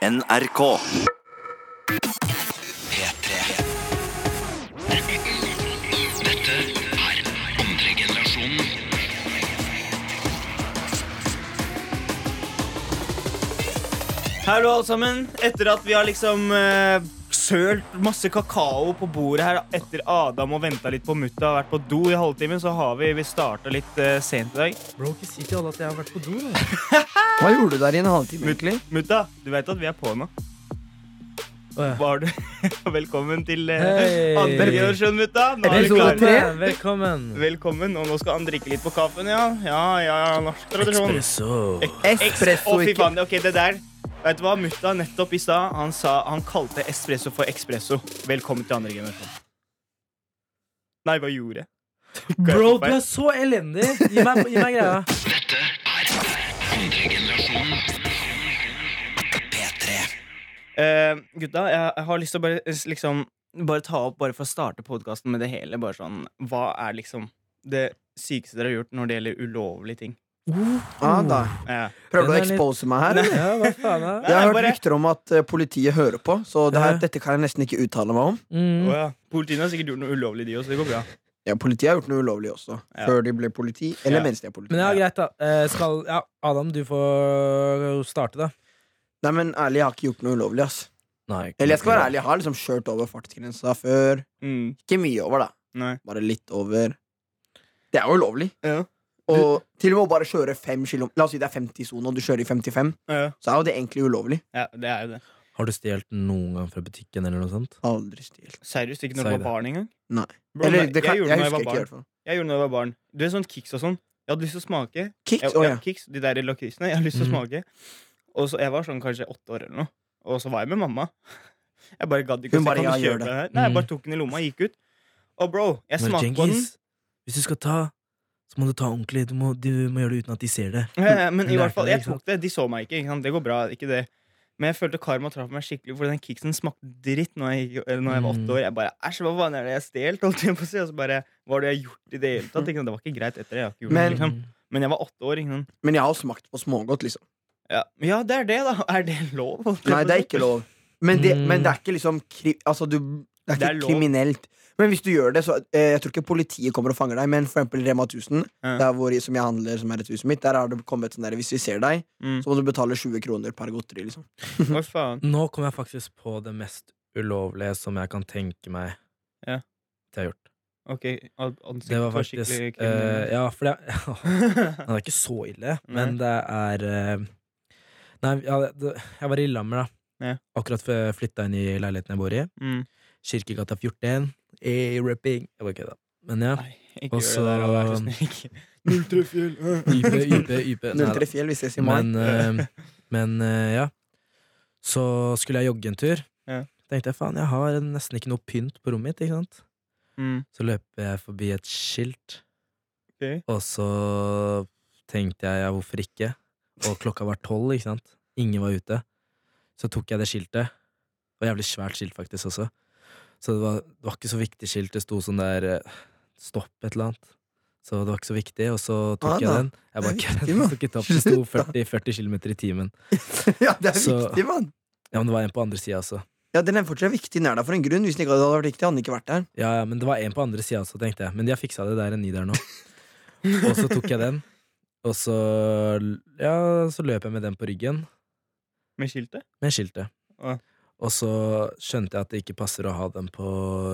NRK. P3. Dette er andre generasjonen. Hallo, alle sammen. Etter at vi har liksom eh, sølt masse kakao på bordet her etter Adam og venta litt på mutta og vært på do i halvtimen, så har vi, vi starta litt eh, sent i dag. Bro, ikke si til alle at jeg har vært på do. da. Hva gjorde du der i en halvtime, egentlig? Mutta, du vet at vi er på nå. Å, ja. Var du Velkommen til eh, Hei. andre generasjon, mutta. Nå er vi Episode klare. tre. Velkommen. Velkommen. Velkommen. Og nå skal han drikke litt på kaffen, ja. Ja, ja, norsk tradisjon. Espresso. Espresso, Å, fy ikke faen. Ok, det der Vet du hva, Mutta nettopp i stad han, sa- han kalte espresso for espresso. Velkommen til andre generasjon. Nei, hva gjorde jeg? Bro, du er så elendig. Gi meg, gi meg greia. Dette er andre generasjonen. P3. Eh, gutta, jeg, jeg har lyst til å bare liksom Bare ta opp, bare for å starte podkasten med det hele. Bare sånn, Hva er liksom det sykeste dere har gjort når det gjelder ulovlige ting? Ah, da. Prøver du å er expose meg her? eller? Ja, hva faen da? Jeg har hørt bare- rykter om at eh, politiet hører på, så det her, Ja. dette kan jeg nesten ikke uttale meg om. Mm. Å, ja. Politiet har sikkert gjort noe ulovlig, de også. Det går bra. Ja, Politiet har gjort noe ulovlig også. Ja. Før de ble politi, eller Ja. mens de er politi. Men ja, greit, da. Eh, Skal, ja, Adam, du får starte, da. Nei, men ærlig, jeg har ikke gjort noe ulovlig, ass. Nei. Eller jeg skal være ærlig, jeg har liksom kjørt over fartsgrensa før. Mm. Ikke mye over, da. Nei. Bare litt over. Det er jo ulovlig. Ja. Og til og med å bare kjøre fem kilometer La oss si det er 50-sone, og du kjører i 55, Ja. så er jo det egentlig ulovlig. ja, det er jo det. Har du stjålet noen gang fra butikken eller noe sånt? Aldri stjålet. Seriøst, ikke når Si du det. var barn engang? Nei. Bro, Eller det kan, jeg gjorde det når jeg husker var ikke, i barn. hvert fall. Jeg gjorde det når jeg var barn. Du vet sånn Kicks og sånn. Jeg hadde lyst til å smake. Kicks? Jeg, Å ja, ja. Kicks, de der lakrisene. Jeg hadde lyst til å Mhm. smake. Og så, Jeg var sånn kanskje åtte år eller noe. Og så var jeg med mamma. Jeg bare gadd ikke Hun å bare, kan du ja, kjøpe gjør det. den her? Nei, jeg Mhm. bare tok den i lomma og gikk ut. Og bro, jeg Men smakte på den. Genghis, hvis du skal ta, så må du ta ordentlig. Du må, du må gjøre det uten at de ser det. Ja, Men i hvert fall, jeg tok det. De så meg ikke. ikke sant? Det går bra. ikke det Men jeg følte karma traff meg skikkelig, for den kicksen smakte dritt når jeg, når jeg var åtte Mm. år. Jeg bare Æsj, hva var det jeg stjal? Og så bare Hva har du jeg gjort i det hele tatt? Ikke sant? Det var ikke greit etter det. Jeg har ikke gjort Men- det, liksom. Men jeg var åtte år. Ikke sant? Men jeg har smakt på smågodt, liksom. Ja. ja, det er det, da. Er det lov? Nei, det er ikke lov. Men det, Mm. men det er ikke liksom kri, Altså, du Det er ikke Det er lov. kriminelt. Men hvis du gjør det, så eh, Jeg tror ikke politiet kommer og fanger deg, men for eksempel Rema 1000, Ja. der hvor, som jeg handler, som er et huset mitt, der har det kommet sånn der Hvis vi ser deg, Mm. så må du betale 20 kroner per godteri, liksom. Hva faen? Nå kom jeg faktisk på det mest ulovlige som jeg kan tenke meg Ja. det jeg har gjort. Ok, an- ansiktet Det var var faktisk skikkelig uh. Ja, for det Det er ikke så ille, men det er uh, Nei, ja, det, jeg var i Lillehammer, da. Ja. Akkurat før jeg flytta inn i leiligheten jeg bor i. mm. Kirkegata 14. E rapping. Jeg bare kødda. Men ja. Nei, ikke Og gjør det der, vær så snill. ikke. YP, Ype, ype, ype. Nei da. 03 Fjell, vi ses i mai. Men, uh, men uh, ja. Så skulle jeg jogge en tur. Ja. Tenkte jeg faen, jeg har nesten ikke noe pynt på rommet mitt. Ikke sant? Mm. Så løper jeg forbi et skilt, okay. og så tenkte jeg ja, hvorfor ikke? Og klokka var tolv, ikke sant? Ingen var ute. Så tok jeg det skiltet. Det var jævlig svært skilt, faktisk, også. Så det var, det var ikke så viktig skilt. Det sto sånn der eh, Stopp et eller annet. Så det var ikke så viktig, og så tok Ah, jeg den. Jeg bare Det viktig, tok ikke opp. Det sto 40, 40 km i timen. ja, det er Så- viktig, mann. Ja, men det var en på andre sida også. Ja, Den er fortsatt viktig. nær deg for en grunn. Hvis den ikke hadde vært viktig, hadde den ikke vært der. Ja, ja, men det var en på andre sida også, tenkte jeg. Men de har fiksa det, det er en ny der nå. Og så tok jeg den, og så Ja, så løp jeg med den på ryggen, Med skiltet? med skiltet. Ja. Og så skjønte jeg at det ikke passer å ha den på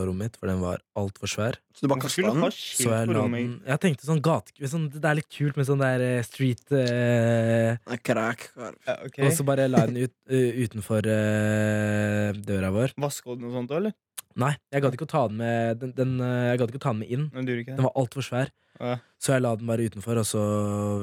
rommet mitt, for den var altfor svær. Så du bare kastet kasta den. Så jeg la den Jeg tenkte sånn gate... Sånn, det er litt kult med sånn der eh, street eh, Krak. Crack. Ja, ok. Og så bare la jeg den ut, uh, utenfor uh, døra vår. Vaska du noe sånt, da, eller? Nei, jeg gadd ikke å ta den med den, den, eh, Jeg gadd ikke å ta den med inn. Men du gjorde ikke Den det? var altfor svær. Ja. Så jeg la den bare utenfor, og så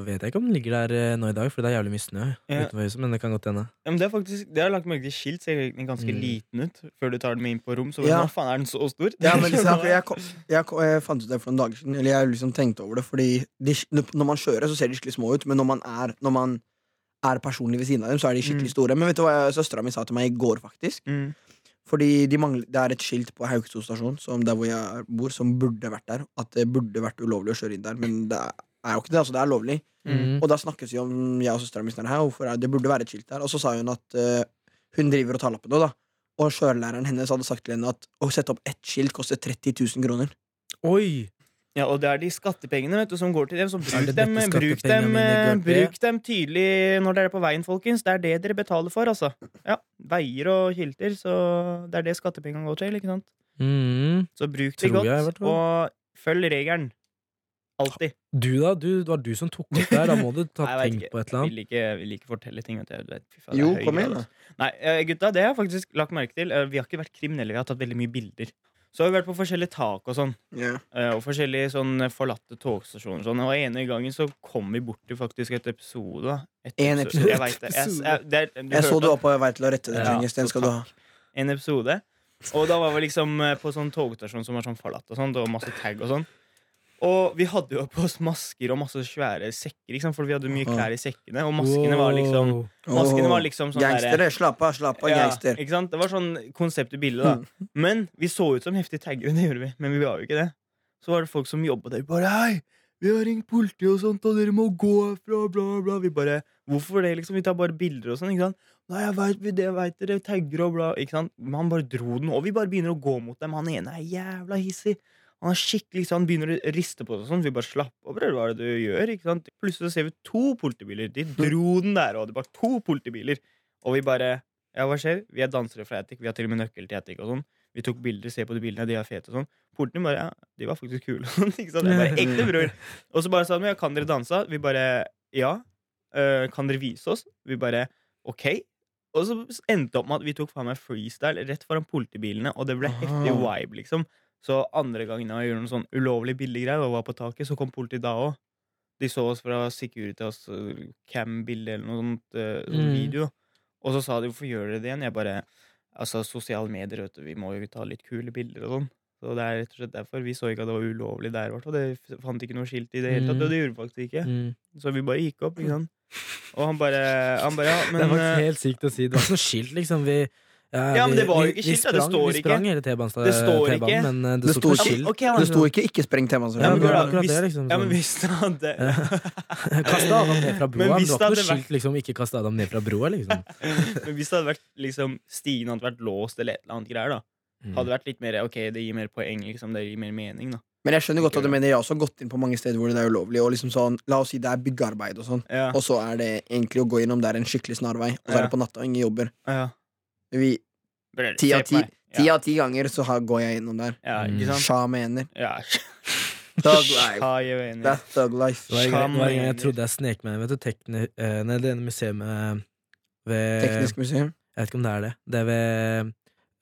vet jeg ikke om den ligger der eh, nå i dag, for det er jævlig mye snø Ja. utenfor huset, men det kan godt hende. Ja, men det er faktisk, det har jeg lagt merke til Skilt ser egentlig ganske Mm. liten ut før du tar den med inn på rom. Så Ja. hva faen er den så stor? Ja, men liksom, jeg, kom, jeg, kom, jeg fant ut det for noen dager siden. Eller jeg liksom tenkte over det Fordi de, Når man kjører, så ser de skikkelig små ut, men når man er, når man er personlig ved siden av dem, så er de skikkelig Mm. store. Men vet du hva søstera mi sa til meg i går, faktisk? Mm. Fordi de mangler, Det er et skilt på Haukesto stasjon Som der hvor jeg bor, som burde vært der. At det burde vært ulovlig å kjøre inn der, men det er, er jo ikke det. Altså, det er lovlig. Mm. Og da snakkes vi om jeg og søstera mi sånn her, hvorfor er, det burde være et skilt der. Og så sa hun at uh, hun driver og tar lappen nå, da. Og kjørelæreren hennes hadde sagt til henne at å sette opp ett skilt koster 30 000 kroner. Oi! Ja, og det er de skattepengene vet du, som går til dem. Så bruk det dem, bruk, dem, mine eh, bruk dem tydelig når dere er på veien, folkens. Det er det dere betaler for, altså. Ja, Veier og kilter, så det er det skattepengene går til. ikke sant? Mm. Så bruk det godt, jeg, og følg regelen. Alltid. Du, da? Du, det var du som tok opp der. Da må du ta Nei, tenkt ikke. på et eller annet. Vil ikke, vil ikke fortelle ting. Vet du. Fy faen, Jo, kom igjen, da. altså. Nei, eh, gutta, det har jeg faktisk lagt merke til. Eh, Vi har ikke vært kriminelle, vi har tatt veldig mye bilder. Så har vi vært på forskjellige tak og sånn. Yeah. Og forskjellige sånn forlatte togstasjoner og sånn. Og ene gangen så kom vi bort til faktisk et episode. da. Et En episode? Jeg, vet det. Jeg, jeg, det er, du Jeg så du var på vei til å rette det, Ja. Den skal du ha. en episode. Og da var vi liksom eh, på sånn togstasjon som var sånn forlatt og sånn. Det var masse tag og sånn. Og vi hadde jo på oss masker og masse svære sekker, liksom, for vi hadde mye klær i sekkene. Og maskene var liksom Maskene var liksom sånn Gangstere, slapp av, slapp av, ja, gangster. ikke sant? Det var sånn konsept i bildet, da. Men vi så ut som heftige taggere, det gjorde vi. Men vi var jo ikke det. Så var det folk som jobba der. Bare hei, vi har ringt politiet og sånt, og dere må gå herfra, bla, bla. Vi bare Hvorfor det, liksom? Vi tar bare bilder og sånn, ikke sant? Nei, jeg veit det, det, veit dere, tagger og bla, ikke sant? Men han bare dro den, og vi bare begynner å gå mot dem. Han ene er jævla hissig. Han er skikkelig sånn, begynner å riste på seg sånn. Vi bare slapp av, bror, hva er det du gjør? ikke sant? Plutselig så ser vi to politibiler. De dro den der, og det var to politibiler. Og vi bare Ja, hva skjer? Vi er dansere fra Etik. Vi har til og med nøkkel til Etik og sånn. Vi tok bilder, se på de bildene, de er fete og sånn. Politiet bare Ja, de var faktisk kule. og sånn, ikke sant? Jeg bare, Ekte, bror. Og så bare sa de ja, kan dere danse? Vi bare ja. Uh, kan dere vise oss? Vi bare ok. Og så endte det opp med at vi tok faen meg freestyle rett foran politibilene, og det ble heftig vibe, liksom. Så andre gangen jeg gjorde noen sånn ulovlig bildegreier og var på taket, så kom politiet da òg. De så oss fra Securitas uh, cam-bilde eller noe sånt, uh, sånn Mm. video. Og så sa de hvorfor gjør dere det igjen? Jeg bare Altså, sosiale medier, vet du, vi må jo ta litt kule bilder og sånn. Så det er rett og slett derfor. Vi så ikke at det var ulovlig der, hvert fall. Det fant ikke noe skilt i det hele tatt, Mm. og det gjorde faktisk ikke. Mm. Så vi bare gikk opp, ikke sant. Og han bare, han bare ja, men Det eh, helt sykt å si. Det var ikke noe skilt, liksom. Vi, Ja, men det var jo ikke vi skilt. Det står ikke. Vi sprang hele T-banen, Det står ikke. men det, sto ikke skilt. Det sto ikke 'ikke spreng tema'. Ja, men Hvis- det, liksom. Ja, men hvis det hadde Kasta Adam ned fra broa. Det var ikke noe skilt liksom, ikke kaste Adam ned fra broa, liksom. Men hvis det hadde vært liksom Stien hadde vært låst eller et eller annet greier, da Mm. hadde det vært litt mer Ok, det gir mer poeng, liksom. Det gir mer mening, da. Men jeg skjønner godt at du mener jeg har også gått inn på mange steder hvor det er ulovlig. Og liksom sånn, La oss si det er byggearbeid, og sånn Ja. Og så er det egentlig å gå innom der en skikkelig snarvei. Og så er det på natta og ingen jobber. ja. Vi, ti av ti, Ja. av ti ganger så har, går jeg innom der. Ja, Mm. ikke sant? Sha mener. Ja. Thug life. That's thug life. Var gang, en gang jeg trodde jeg snek meg inn vet du, tekni, eh, nei, det ene museet ved Teknisk museum. Jeg vet ikke om det er det. Det er ved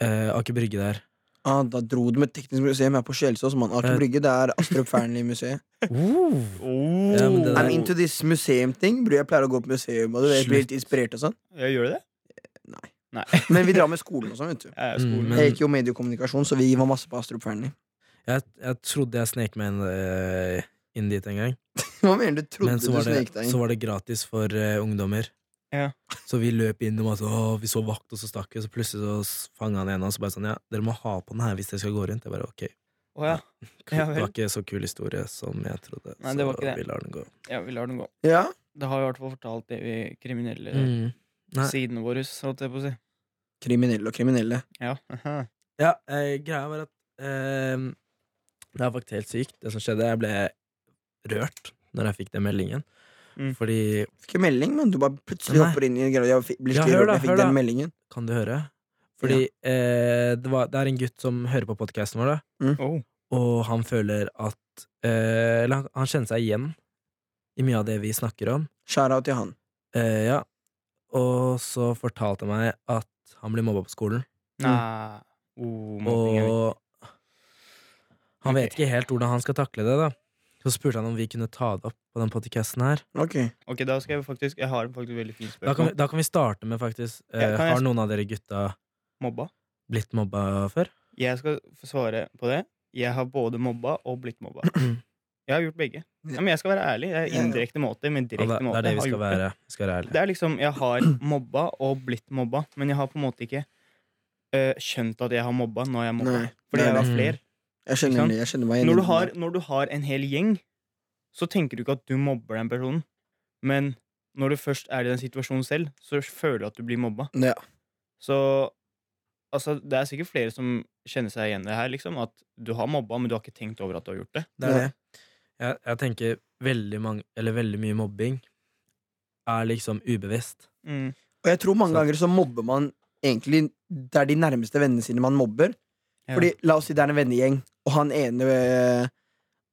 uh, Aker Brygge der. Ah, da dro du med Teknisk museum her på Kjelsås. Man. Aker Eh. Brygge, det er Astrup Fearnley-museet. Oh. Ja, I'm into this museum-ting. Jeg pleier å gå på museum og du vet, bli litt inspirert og sånn. Ja, gjør det. Men vi drar med skolen og sånn, vet du. Ja, Mm, skolen. men- Jeg gikk jo mediekommunikasjon, så vi var masse på Astrup Fearnley. Jeg, jeg trodde jeg snek meg inn, uh, inn dit en gang. Hva mener du? Trodde Men du så var, det, Men så var det gratis for uh, ungdommer. Ja. Så vi løp inn og sånn, vi så vakt, og så stakk vi. Og så plutselig så fanga han en av oss og bare sånn Ja, dere må ha på den her hvis dere skal gå rundt. Jeg bare ok. Oh, ja. Ja, det var ikke så kul historie som jeg trodde. Nei, det var så ikke det. vi lar den gå. ja, vi lar den gå. Ja? Det har i hvert fall fortalt det vi kriminelle Mm. Nei. siden vår, holdt jeg på å si. Kriminelle og kriminelle. Ja. aha. Ja, eh, greia var at eh, Det er faktisk helt sykt, det som skjedde. Jeg ble rørt når jeg fikk den meldingen. Mm. Fordi Fikk ikke melding, men du bare plutselig Nei. hopper inn i en greie. Jeg blir Ja, hør da, hør da. meldingen. Kan du høre? Fordi eh, det, var, det er en gutt som hører på podkasten vår, da. Oh. og han føler at eh, Eller han, han kjenner seg igjen i mye av det vi snakker om. Shout-out til han. Eh, ja. Og så fortalte han meg at han blir mobba på skolen. Nei. Oh, er Og han vet ikke helt hvordan han skal takle det. da Så spurte han om vi kunne ta det opp på den podcasten her. Ok. viktig. Ok, da skal jeg faktisk Jeg har faktisk veldig fint Da kan vi, spørsmål. da kan vi starte med faktisk eh, Ja, jeg- Har noen av dere gutta Mobba. blitt mobba før? Jeg skal svare på det. Jeg har både mobba og blitt mobba. Jeg har gjort begge. Ja, men jeg skal være ærlig. Det er indirekte måte, men Ja, det, direkte det måte. er det Jeg vi skal det. være. Vi skal være. Det er liksom, Jeg har mobba og blitt mobba, men jeg har på en måte ikke uh, skjønt at jeg har mobba når jeg mobba. Nei, Fordi er jeg var fler flere. Jeg skjønner, jeg skjønner meg Når du, har, når du har en hel gjeng, så tenker du ikke at du mobber den personen. Men når du først er i den situasjonen selv, så føler du at du blir mobba. Ja. Så altså, det er sikkert flere som kjenner seg igjen i det her, liksom. At du har mobba, men du har ikke tenkt over at du har gjort det. Det er det. Jeg, jeg tenker veldig, mange, eller veldig mye mobbing er liksom ubevisst. Og jeg tror mange Så- ganger så mobber man egentlig Det er de nærmeste vennene sine man mobber. Ja. Fordi La oss si det er en vennegjeng, og han ene øh,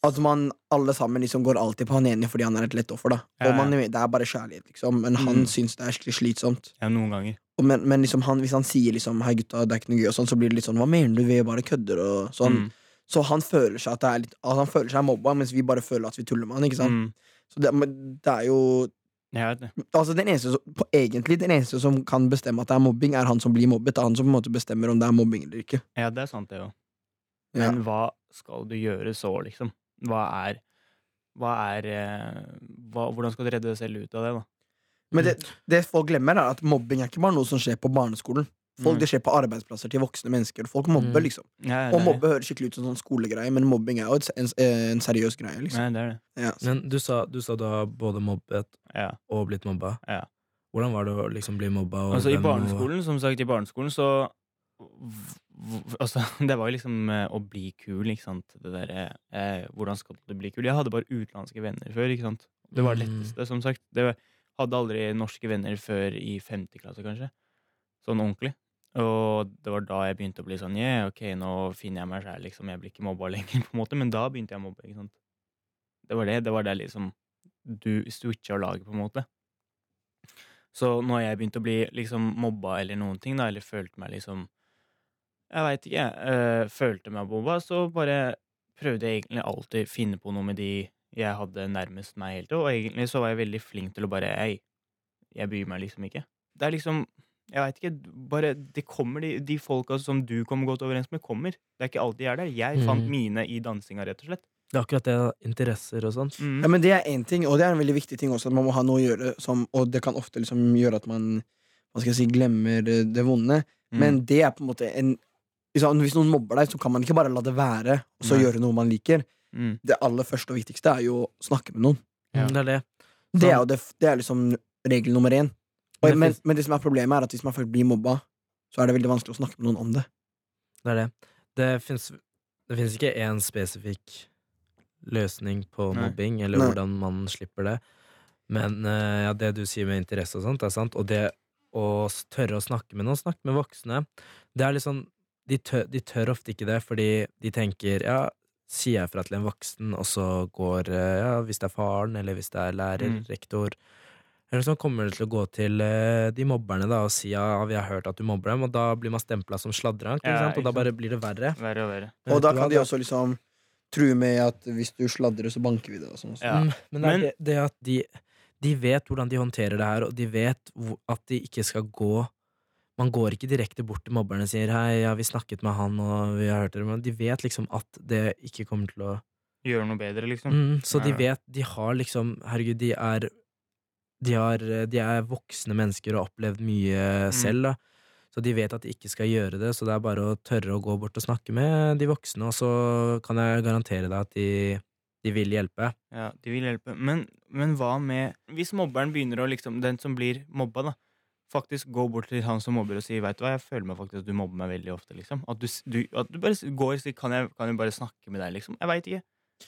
Altså man alle sammen liksom går alltid på han ene fordi han er et lett offer. da Ja, Og man. Det er bare kjærlighet, liksom. Men han Mm. syns det er skikkelig slitsomt. Ja, noen ganger. Og men, men liksom han, hvis han sier liksom 'hei, gutta, det er ikke noe gøy', og sånn, så blir det litt sånn 'hva mener du, vi bare kødder', og sånn. Mm. Så han føler seg at det er litt altså Han føler seg mobba, mens vi bare føler at vi tuller med han. Ikke sant? Mm. Så det, det er jo. Altså den eneste som, Egentlig den eneste som kan bestemme at det er mobbing, er han som blir mobbet. Det er han som på en måte bestemmer om det er mobbing eller ikke. Ja, det er sant, det. Ja. Men hva skal du gjøre så, liksom? Hva er Hva er eh, hva, Hvordan skal du redde deg selv ut av det, da? Men det, det folk glemmer, er at mobbing er ikke bare noe som skjer på barneskolen. Folk, Mm. Det skjer på arbeidsplasser til voksne mennesker. Folk mobber, Mm. liksom. Ja, Og mobbe høres skikkelig ut som en sånn skolegreie, men mobbing er jo en, en seriøs greie. liksom det er det. ja. Men du sa, du sa du har både mobbet Ja. og blitt mobba. Ja. Hvordan var det å liksom bli mobba? og Altså, I barneskolen, og- som sagt, i barneskolen så Altså, det var jo liksom eh, å bli kul, ikke sant. Det derre eh, Hvordan skal du bli kul? Jeg hadde bare utenlandske venner før, ikke sant. Det var det Mm. letteste, som sagt. Det hadde aldri norske venner før i femte klasse, kanskje. Sånn ordentlig. Og det var da jeg begynte å bli sånn Yeah, ok, nå finner jeg meg sjæl, liksom. Jeg blir ikke mobba lenger, på en måte. Men da begynte jeg å mobbe, ikke sant. Det var det. Det var der liksom du switcha laget, på en måte. Så når jeg begynte å bli liksom mobba eller noen ting, da, eller følte meg liksom Jeg veit ikke, jeg. følte meg mobba, så bare prøvde jeg egentlig alltid finne på noe med de jeg hadde nærmest meg hele tida, og egentlig så var jeg veldig flink til å bare Ei, jeg bryr meg liksom ikke. Det er liksom Jeg veit ikke, bare Det kommer de, de folka som du kommer godt overens med, kommer. Det er ikke alltid jeg er der. Jeg fant Mhm. mine i dansinga, rett og slett. Det er akkurat det. Interesser og sånt. Mm. Ja, men Det er én ting, og det er en veldig viktig ting også. At man må ha noe å gjøre, som, og det kan ofte liksom gjøre at man hva skal jeg si, glemmer det vonde. Mm. Men det er på en måte en hvis, hvis noen mobber deg, så kan man ikke bare la det være og så Nei. gjøre noe man liker. Mm. Det aller første og viktigste er jo å snakke med noen. Ja. Mm, Det er det. Det Sånn. er jo det, det er liksom regel nummer én. Og, men, men det som er problemet, er at hvis man først blir mobba, så er det veldig vanskelig å snakke med noen om det. Det er det. Det fins finnes ikke én spesifikk løsning på Nei. mobbing, eller Nei. hvordan man slipper det. Men eh, ja, det du sier med interesse og sånt, er sant. Og det å tørre å snakke med noen, snakke med voksne, det er liksom de tør, de tør ofte ikke det, fordi de tenker ja, sier jeg fra til en voksen, og så går eh, Ja, hvis det er faren, eller hvis det er lærer, Mm. rektor eller så kommer det til å gå til eh, de mobberne da og si ja, vi har hørt at du mobber dem, og da blir man stempla som sladrank, Ja, og da bare blir det verre. Verre og verre. Og da kan de også liksom true med at hvis du sladrer, så banker vi det. Og sånn. Ja. Mm, men det er det, det at de, de vet hvordan de håndterer det her, og de vet at de ikke skal gå Man går ikke direkte bort til mobberne og sier 'hei, ja, vi snakket med han, og vi har hørt det', men de vet liksom at det ikke kommer til å Gjøre noe bedre, liksom. mm, Så de vet De har liksom Herregud, de er de, har, de er voksne mennesker og har opplevd mye Mm. selv, da. Så de vet at de ikke skal gjøre det, så det er bare å tørre å gå bort og snakke med de voksne, og så kan jeg garantere deg at de, de vil hjelpe. Ja, de vil hjelpe. Men, men hva med Hvis mobberen begynner å liksom Den som blir mobba, da. Faktisk gå bort til han som mobber og si 'veit du hva, jeg føler meg faktisk at du mobber meg veldig ofte. liksom At du, du, at du bare går og sier kan jeg, kan jeg bare snakke med deg, liksom. Jeg veit ikke.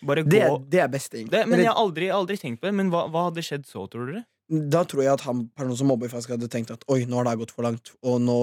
Bare Det, gå det er best, egentlig. det, Men jeg har aldri, aldri tenkt på det. Men hva, hva hadde skjedd så, tror dere? Da tror jeg at han personen som mobber, faktisk hadde tenkt at oi, nå har det gått for langt. Og nå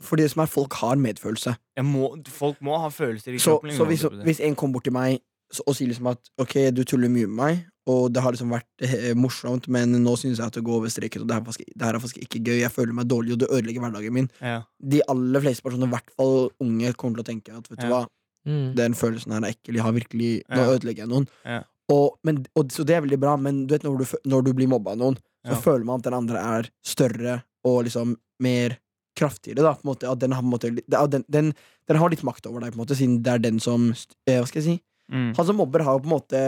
For det som er, folk har medfølelse. Jeg må, folk må ha følelser i Så, kroppen. så hvis, hvis en kommer bort til meg så, og sier liksom at ok, du tuller mye med meg, og det har liksom vært eh, morsomt, men nå syns jeg at det går over streken, og det, her, faktisk, det her er faktisk ikke gøy, jeg føler meg dårlig, og det ødelegger hverdagen min. ja. De aller fleste personer, i hvert fall unge, kommer til å tenke at vet du hva, hva, den følelsen her er ekkel, jeg har virkelig, nå Ja. ødelegger jeg noen. Ja. Og, men, og, så det er veldig bra, men du vet når du, når du blir mobba av noen, så Ja. føler man at den andre er større og liksom mer kraftigere. Da, på en måte, at den, har, på måte, den, den, den har litt makt over deg, på en måte, siden det er den som eh, Hva skal jeg si? Mm. Han som mobber, har på en måte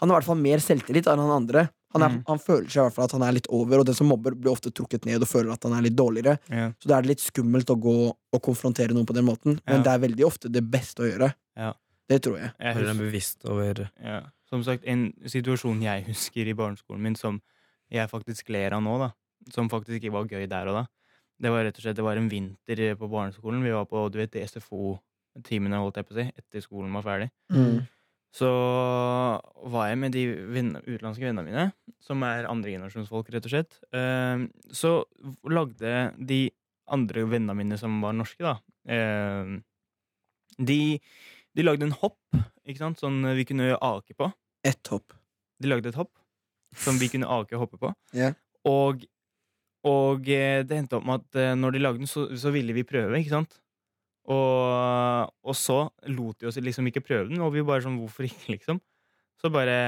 Han har i hvert fall mer selvtillit enn han andre. Han, er, Mm. han føler seg i hvert fall at han er litt over, og den som mobber, blir ofte trukket ned og føler at han er litt dårligere. Ja. Så da er det litt skummelt å gå og konfrontere noen på den måten, men Ja. det er veldig ofte det beste å gjøre. Ja. Det tror jeg. Jeg Hører den bevisst over Ja. Som sagt, en situasjon jeg husker i barneskolen min som jeg faktisk ler av nå, da. Som faktisk ikke var gøy der og da. Det var rett og slett Det var en vinter på barneskolen. Vi var på du vet, SFO-timene, holdt jeg på å si, etter skolen var ferdig. Mm. Så var jeg med de venn- utenlandske vennene mine, som er andregenerasjonsfolk, rett og slett. Eh, Så lagde de andre vennene mine som var norske, da eh, De, de lagde en hopp, ikke sant, sånn vi kunne ake på. Ett hopp. De lagde et hopp som vi kunne ake og hoppe på. Ja. Og, og eh, det endte opp med at eh, når de lagde den, så, så ville vi prøve, ikke sant? Og, og så lot de oss liksom ikke prøve den, og vi bare sånn Hvorfor ikke, liksom? Så bare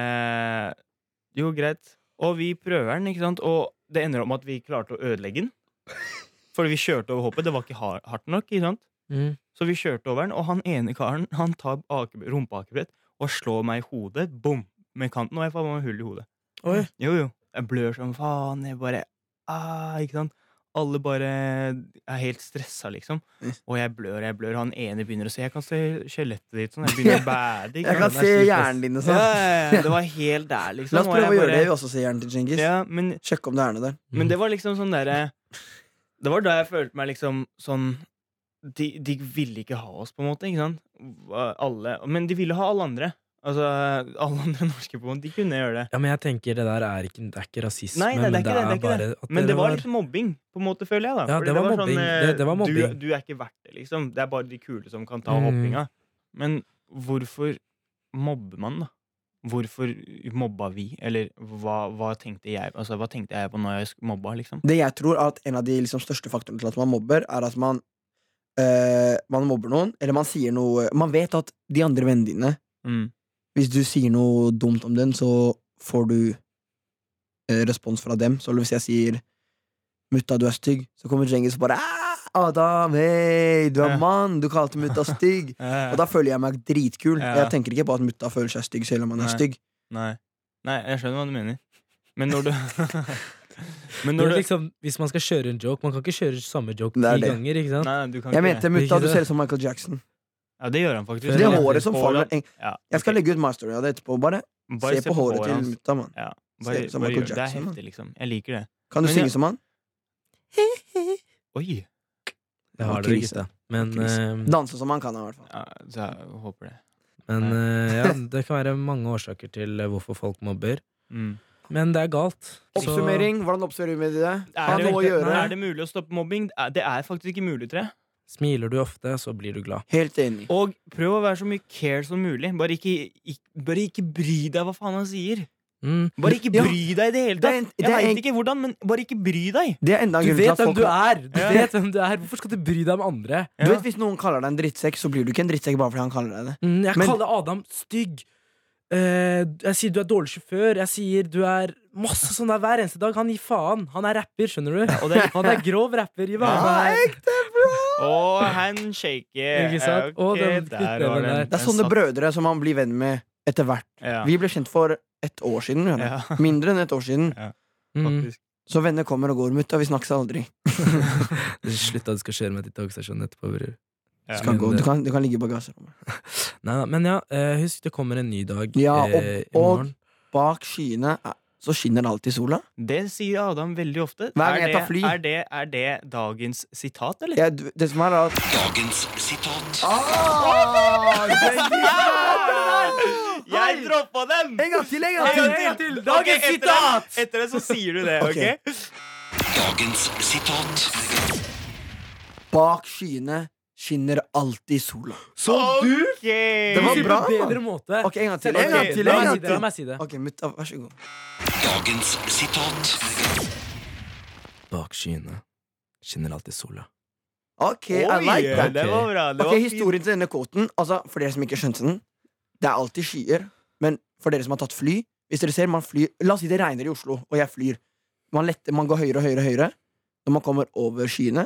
Jo, greit. Og vi prøver den, ikke sant? Og det ender opp med at vi klarte å ødelegge den. Fordi vi kjørte over hoppet. Det var ikke hardt nok. ikke sant? Mm. Så vi kjørte over den, og han ene karen Han tar ake- rumpeakebrett og slår meg i hodet. Bom! Med kanten, og jeg får meg hull i hodet. Oi. Jo, jo. Jeg blør som faen. Jeg bare ah, Ikke sant? Alle bare er helt stressa, liksom. Mm. Og jeg blør, jeg blør. Han ene begynner å se Jeg kan se skjelettet ditt sånn. Jeg begynner å bære. Jeg kan se er hjernen din og sånn. ja, ja, det var helt der, liksom. La oss prøve å gjøre det. Vi også ser hjernen til Djengis. Ja, men, Sjekk om det er noe der. men det var liksom sånn derre Det var da jeg følte meg liksom sånn de, de ville ikke ha oss, på en måte. Ikke sant? Alle, men de ville ha alle andre. Altså, alle andre norske på en måte, de kunne gjøre det. Ja, men jeg tenker det der er ikke, det er ikke rasisme, Nei, nei, det er men det, det er ikke bare det. at Men det var liksom mobbing, på en måte, føler jeg. da Ja, det var mobbing. eh, Det- det var mobbing. Du, du er ikke verdt det, liksom. Det er bare de kule som kan ta Mm. hoppinga. Men hvorfor mobber man, da? Hvorfor mobba vi? Eller hva, hva tenkte jeg Altså, hva tenkte jeg på når jeg mobba, liksom? Det jeg tror er at En av de liksom største faktorene til at man mobber, er at man eh, Man mobber noen, eller man sier noe Man vet at de andre vennene dine Mm. Hvis du sier noe dumt om den, så får du uh, respons fra dem. Så hvis jeg sier 'mutta, du er stygg', så kommer Djengis og bare «Ah, 'Adam, hei, du er mann, du kalte mutta stygg'. Og da føler jeg meg dritkul. Jeg tenker ikke på at mutta føler seg stygg selv om han er stygg. Nei. Nei, jeg skjønner hva du mener. Men når du Men når du liksom, hvis man skal kjøre en joke Man kan ikke kjøre samme joke ti det. ganger. ikke sant? Nei, du kan Jeg mente mutta, du ser ut som Michael Jackson. Ja, det gjør han faktisk. Det er håret som faller Jeg Ja, Jeg skal ok. legge ut my story av det etterpå. Bare, Bare se på håret til hans. mutta, mann. Bare, ut som bare Michael gjør det. Det er Jackson, man. heftig, liksom. Jeg liker det. Kan du Men synge jeg- som han? Oi! Det har dere, krise. gutta. Men, eh, Danse som han kan, i hvert fall. Ja, så jeg håper det. men eh, ja, det kan være mange årsaker til eh, hvorfor folk mobber. Mm. Men det er galt. Så- Oppsummering. Hvordan oppsummerer vi det? Er, det, er det mulig å stoppe mobbing? Det er- faktisk ikke mulig, tror jeg. Smiler du ofte, så blir du glad. Helt enig. Og prøv å være så mye care som mulig. Bare ikke, ikke, bare ikke bry deg hva faen han sier. Mm. Bare ikke Ja. bry deg i det hele Det er tatt. en- det Jeg er veit ikke hvordan, men bare ikke bry deg. Det er enda en Du vet hvem du er! Du Ja. vet hvem du er Hvorfor skal du bry deg om andre? Du vet Hvis noen kaller deg en drittsekk, så blir du ikke en drittsekk bare fordi han kaller deg det. Mm, jeg Men- kaller Adam stygg. Eh, jeg sier du er dårlig sjåfør. Jeg sier du er masse sånn der hver eneste dag. Han gir faen. Han er rapper, skjønner du. og det- Han er grov rapper. Gi meg Ja. Og handshake. Ikke sant? Ok, Og den der var den. Det er sånne brødre som man blir venn med etter hvert. Ja, Vi ble kjent for et år siden. Ja, Mindre enn et år siden. Mm. Så venner kommer og går. Mutta, vi snakkes aldri. Slutt at du skal kjøre med ditt togstasjonen etterpå, bror. Ja. Du kan, gå. Du, kan, du kan ligge i bagasjerommet. Nei, nei, men ja, eh, husk det kommer en ny dag Ja, og- eh, i og- Bak skyene er- så skinner det alltid sola. Det sier Adam veldig ofte. Er, det, er, det, er det dagens sitat, eller? Ja, det som er at Dagens sitat. ah, Jeg droppa den! En gang til, en En gang til! gang til! Dagens Ok, etter sitat! det- Etter det så sier du det, Ok. ok? Dagens sitat. Bak skyene skinner alltid sola. Så du Det var bra, på en mann. bedre måte. Ok, en gang til. Ok, En gang til, la meg si det, La meg si det. Ok, mutta, vær så god. Dagens sitat. Bak skyene skinner alltid sola. Ok, I Oi, like that. det var bra. Det Ok, var fint. Historien til denne kåten, Altså, For dere som ikke skjønte den Det er alltid skyer Men for dere som har tatt fly Hvis dere ser man flyr La oss si det regner i Oslo Og jeg flyr Man, letter, man går høyere og høyere og høyere Når man kommer over skyene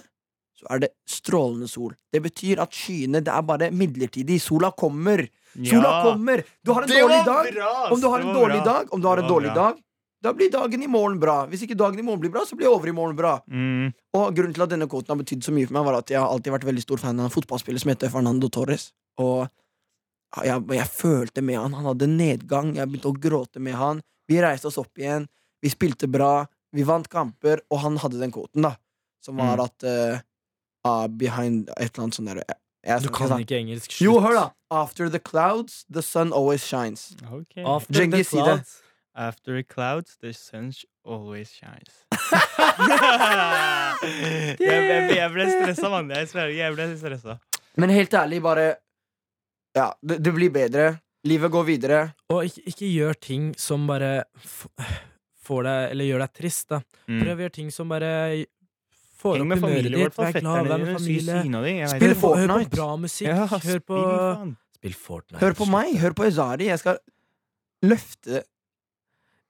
Så er det strålende sol Det betyr at skyene Det er bare midlertidig Sola kommer Sola Ja. kommer Du har en Det dårlig dag bra. Om du har en dårlig bra. dag Om du har en dårlig bra. dag Da blir dagen i morgen bra Hvis ikke dagen i morgen blir bra Så blir over i morgen bra Mm. og grunnen til at denne kvoten har betydd så mye for meg, var at jeg har alltid vært veldig stor fan av en fotballspiller som heter Fernando Torres. Og jeg, jeg følte med han. Han hadde nedgang. Jeg begynte å gråte med han. Vi reiste oss opp igjen. Vi spilte bra. Vi vant kamper, og han hadde den kvoten, da. som var Mm. at eh, ah, Behind et eller annet sånt der. Jeg, jeg Du kan ikke engelsk. Slutt. Jo, hør, da. After the clouds, the sun always shines. Okay. After Djengis, the clouds. After the clouds, the sun always shines. jeg, jeg, jeg ble stressa, mann. Jeg sverger, jeg ble stressa. Men helt ærlig, bare Ja, det, det blir bedre. Livet går videre. Og ikke, ikke gjør ting som bare f får deg Eller gjør deg trist, da. Prøv å gjøre ting som bare får Heng med familien, hvert. Vær glad, vær med familie. Spill Fortnite. Hør på Fortnite. bra musikk. Ja, hør på spill. Spill Fortnite. Hør på meg, hør på Ezari. Jeg skal løfte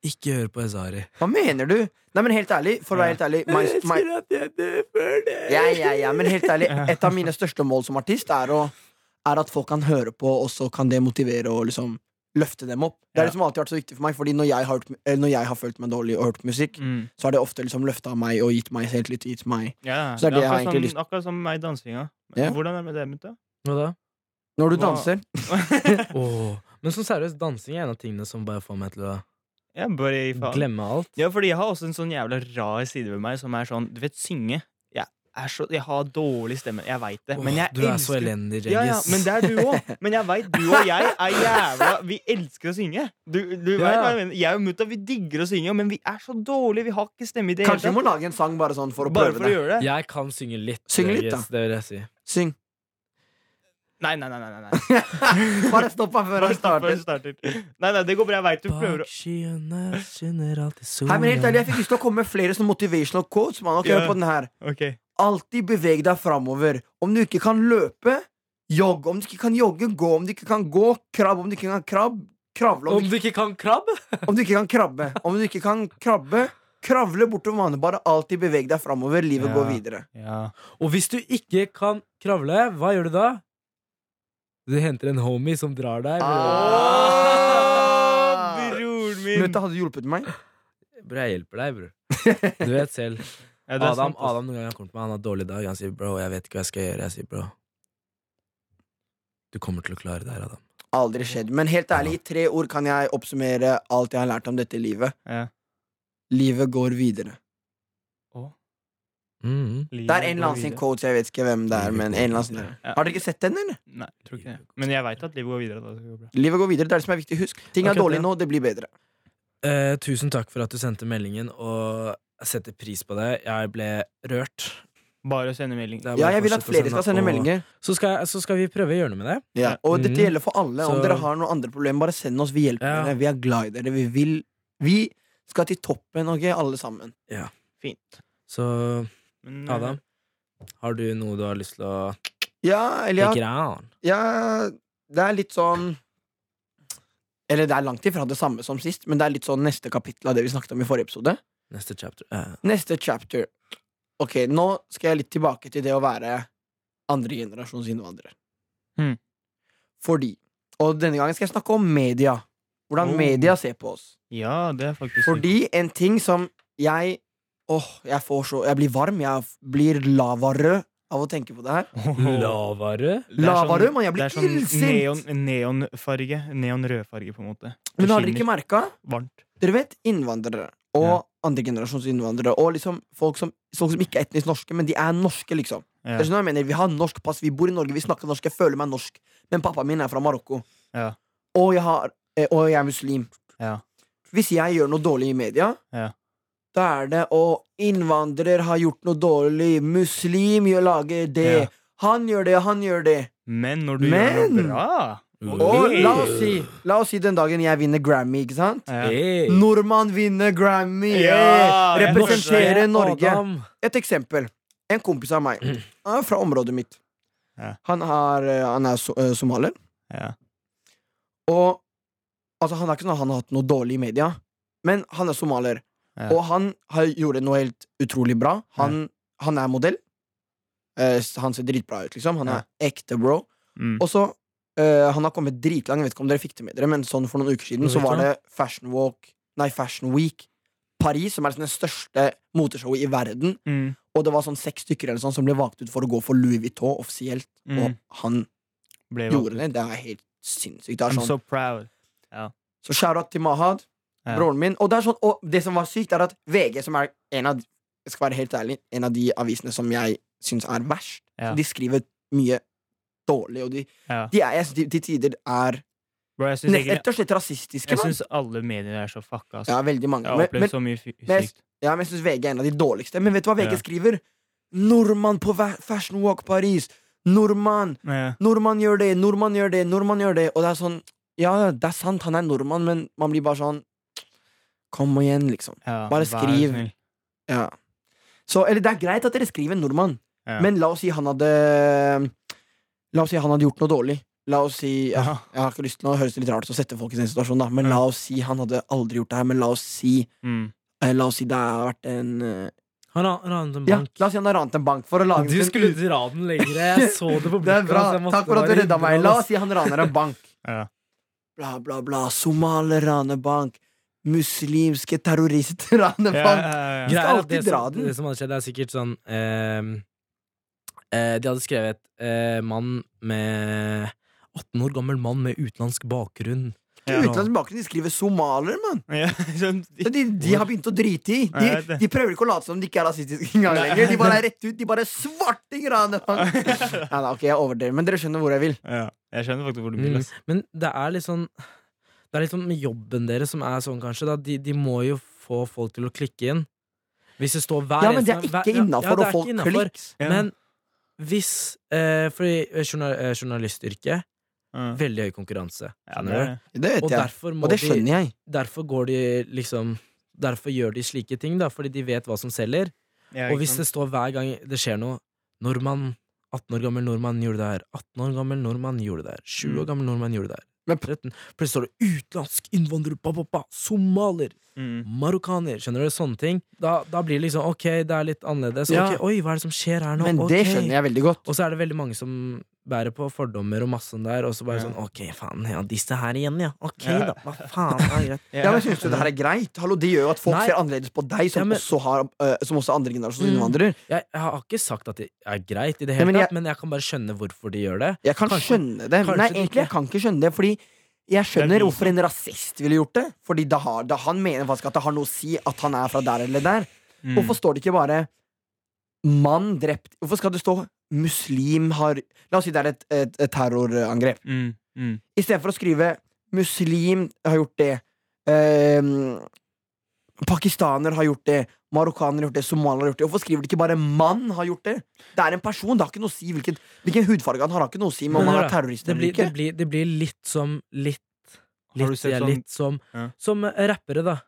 Ikke hør på Ezari. Hva mener du? Nei, men helt ærlig, for å være helt ærlig my, my, ja, ja, ja, men helt ærlig Et av mine største mål som artist er, å, er at folk kan høre på, og så kan det motivere og liksom løfte dem opp. Det er det som alltid har vært så viktig for meg, Fordi når jeg har, når jeg har følt meg dårlig og hørt musikk, Mm. så har det ofte liksom løfta meg og gitt meg selvtillit. Gitt meg. Ja, Så er det jeg har akkurat, egentlig som, akkurat som meg i dansinga. Ja. Hvordan er det med det, mutta? Hva da? Når du Hva- danser Åh. Men sånn seriøst, dansing er en av tingene som bare får meg til å Ja, bare faen. glemme alt. Ja, fordi jeg har også en sånn jævla rar side ved meg som er sånn Du vet, synge. Er så, jeg har dårlig stemme. Jeg veit det. Men jeg du er så elendig, Regis. ja, ja, men det er du òg. Men jeg veit du og jeg er jævla Vi elsker å synge. Du, du vet hva Jeg mener Jeg og mutta vi digger å synge, men vi er så dårlige. Vi har ikke stemme i det Kanskje vi må lage en sang bare sånn for å Bare prøve for å det. gjøre det. Jeg kan synge litt. Syng litt, Djengis, Det vil jeg si. Syng. Nei, nei, nei. nei, nei. Bare stopp her før jeg han starter. starter. Nei, nei, det går bra. Jeg veit du prøver å Bak skyene skinner alltid solen. Hei, men helt ærlig, Jeg fikk lyst til å komme med flere sånne motivational quotes. Man. Okay, yeah. på den her Ok. Alltid beveg deg framover. Om du ikke kan løpe, jogg. Om du ikke kan jogge, gå. Om du ikke kan gå, krabb. Om du ikke kan krabb, kravle. Om Om du, ikke kan krabbe? om du ikke kan krabbe. Om du ikke kan krabbe, kravle bortover vannet. Bare alltid beveg deg framover. Livet Ja. går videre. Ja. Og hvis du ikke kan kravle, hva gjør du da? Du henter en homie som drar deg. bror. Åh, broren min! Mutta hadde hjulpet meg. Bror, jeg hjelper deg, bror. Du vet selv. Ja, Adam, sant. Adam noen ganger kommer til meg, han har dårlig dag. Han sier 'bro, jeg vet ikke hva jeg skal gjøre'. Jeg sier 'bro, du kommer til å klare det her, Adam'. Aldri skjedd. Men helt ærlig, i tre ord kan jeg oppsummere alt jeg har lært om dette livet. Ja. Livet går videre. Mhm. Livet Det er en eller annen sin coach, quote, jeg vet ikke hvem det er, men en eller annen sin. Ja. Har dere ikke sett den, eller? Nei, tror ikke det. Men jeg veit at livet går videre. Da. Det går bra. Livet går videre. Det er det som er viktig. Husk, ting er okay, dårlig det. nå, det blir bedre. Eh, tusen takk for at du sendte meldingen, og jeg setter pris på det. Jeg ble rørt. Bare å sende melding. Det er Ja, jeg vil at fortsett å flere skal sende og meldinger. Så skal, jeg- så skal vi prøve å gjøre noe med det. Ja. Og dette Mhm. gjelder for alle. Om Så- dere har noen andre problemer, bare send oss. Vi hjelper Ja. dere. Vi er glad i dere. Vi vil Vi skal til toppen, ok, alle sammen. Fint. Så Men, eh, Adam, har du noe du har lyst til å Ja, eller take ja, it on? ja Det er litt sånn Eller det er langt ifra det samme som sist, men det er litt sånn neste kapittel av det vi snakket om i forrige episode. Neste chapter. Uh. Neste chapter. Ok, nå skal jeg litt tilbake til det å være andregenerasjons innvandrer. Mm. Fordi Og denne gangen skal jeg snakke om media. Hvordan Oh. media ser på oss. Ja, det er faktisk Fordi en ting som jeg Åh, jeg får så Jeg blir varm. Jeg blir lavarød av å tenke på det her. Lavarød? Lavarød, man. Jeg det blir er sånn illsint! neon, neonfarge. Neonrødfarge, på en måte. Men har dere ikke merka? Dere vet innvandrere og andregenerasjons innvandrere og liksom folk som, folk som ikke er etnisk norske, men de er norske, liksom. Ja. Det sånn jeg mener, Vi har norsk pass, vi bor i Norge, vi snakker norsk, jeg føler meg norsk. Men pappaen min er fra Marokko. Ja. Og, jeg har, eh, og jeg er muslim. Ja. Hvis jeg gjør noe dårlig i media, Ja. da er det å innvandrer har gjort noe dårlig, muslim gjør lager det, Ja. han gjør det, han gjør det. Men når du gjør noe bra Og la oss si La oss si den dagen jeg vinner Grammy, ikke sant? ja. Hey. Nordmann vinner Grammy! Ja, jeg representerer Norske Norge. Adam. Et eksempel. En kompis av meg. Han er fra området mitt. Ja. Han, har, eh, han er so eh, somalier. Ja. Og altså, han er ikke sånn at han har hatt noe dårlig i media, men han er somalier. Ja. Og han har gjorde noe helt utrolig bra. Han, han er modell. Uh, han ser dritbra ut, liksom. Han er ekte bro. Mm. Og så eh, Han har kommet dritlang, jeg vet ikke om dere fikk det med dere, men sånn for noen uker siden så var det Fashion Walk Nei, Fashion Week Paris, som er liksom det største moteshowet i verden. Mm. Og det var sånn seks stykker eller sånn som ble valgt ut for å gå for Louis Vuitton offisielt. Mm. Og han gjorde det. Det er helt sinnssykt. Det er I'm sånn. so proud. Så shout-out til Mahad, yeah. broren min. Og det, sånn, og det som var sykt, er at VG, som er en av jeg skal være helt ærlig, en av de avisene som jeg syns er verst. yeah. De skriver mye dårlig, og de, Ja. de er, de, til tider er Bro, jeg synes rett og slett rasistiske. Jeg syns alle medier er så fucka. Altså. Ja, veldig mange. Jeg har Men, opplevd men, så mye men ja, men jeg syns VG er en av de dårligste. Men vet du hva VG Ja. skriver? Nordmann på Fashion Walk Paris. Nordmann! Ja. Nordmann gjør det, nordmann gjør det, nordmann gjør det. Og det er sånn Ja, det er sant, han er nordmann, men man blir bare sånn Kom igjen, liksom. Ja, Bare skriv. Ja. Så, eller det er greit at dere skriver nordmann, men la oss si han hadde La oss si han hadde gjort noe dårlig. La oss si ja, Ja. Jeg har ikke lyst til å høres litt rart ut å sette folk i den situasjonen, da, men la oss si han hadde aldri gjort det her. Men la oss si Mm. eh, La oss si det har vært en eh, Han har ranet en Ja, bank. la oss si han har ranet en bank for å lage Du en- skulle dra den lenger. Jeg så det på Det er blikket bra. hans, jeg måtte Takk for at du bare redda meg. La oss si han raner en bank. Ja. Bla, bla, bla. Somalier raner bank. Muslimske terrorister raner bank. ja, ja. Greia er at alltid det dra som, den. Det som hadde skjedd, er sikkert sånn ehm, eh, De hadde skrevet eh, mann med 18 år gammel mann med utenlandsk bakgrunn. Ja. Utenlandsk bakgrunn, de skriver somalier, mann. Ja, de, De, de har begynt å drite i. De, de prøver ikke å late som de ikke er rasistiske engang lenger. De bare er rett ut. De bare svarting raner bank. Ja, da, ok, jeg overdriver, men dere skjønner hvor jeg vil. ja. Jeg skjønner faktisk hvor du vil. Mm. Men det er litt sånn Det er litt sånn med jobben deres som er sånn, kanskje. Da. De, de må jo få folk til å klikke inn. Hvis det står hver Ja, men det er ikke ja, innafor ja, det å er få. Ja. Men hvis eh, Fordi eh, journal, eh, journalistyrket mm. Veldig høy konkurranse. Ja, det du? det. Vet Og jeg. Og det de, skjønner jeg. derfor går de liksom Derfor gjør de slike ting, da, fordi de vet hva som selger. Ja, Og hvis det står hver gang det skjer noe Nordmann, 18 år gammel nordmann gjorde det her. 18 år gammel nordmann gjorde det her. 20 år Mm. gammel nordmann gjorde det her. Men- Plutselig står det utenlandsk innvandrer, ba, somalier, mm. marokkaner. Skjønner du? Sånne ting. Da, da blir det liksom ok, det er litt annerledes. Ja. Okay, Oi, hva er det som skjer her nå? Men okay. det skjønner jeg veldig godt. Og så er det veldig mange som bærer på fordommer og massen der, og så bare Ja. sånn Ok, faen, ja, disse her igjen, ja. Ok, Ja. da. Hva faen, er greit. Ja, men Syns du det her er greit? Hallo, Det gjør jo at folk Nei. ser annerledes på deg, som, Ja, men- også, har, uh, som også andre generasjons Mm. innvandrer. Jeg, jeg har ikke sagt at det er greit i det hele men tatt, jeg- men jeg kan bare skjønne hvorfor de gjør det. Jeg kan Kanskje- skjønne det. Nei, egentlig jeg kan ikke skjønne det, fordi jeg skjønner er hvorfor en rasist ville gjort det. Fordi da, har, da han mener faktisk at det har noe å si at han er fra der eller der. Mm. Hvorfor står det ikke bare 'mann drept'? Hvorfor skal det stå 'muslim har La oss si det er et, et, et terrorangrep. Mm. Mm. I stedet for å skrive 'muslim har gjort det', eh, 'pakistaner har gjort det', 'marokkaner har gjort det', 'somalier har gjort det'. Hvorfor skriver de ikke bare 'mann har gjort det'? Det er en person, det har ikke noe å si hvilken, hvilken hudfarge han har. har ikke noe å si om han er terrorist Det eller blir, ikke. det, blir, det blir litt som Litt, litt, ja, sånn- litt som, Ja. som rappere, da.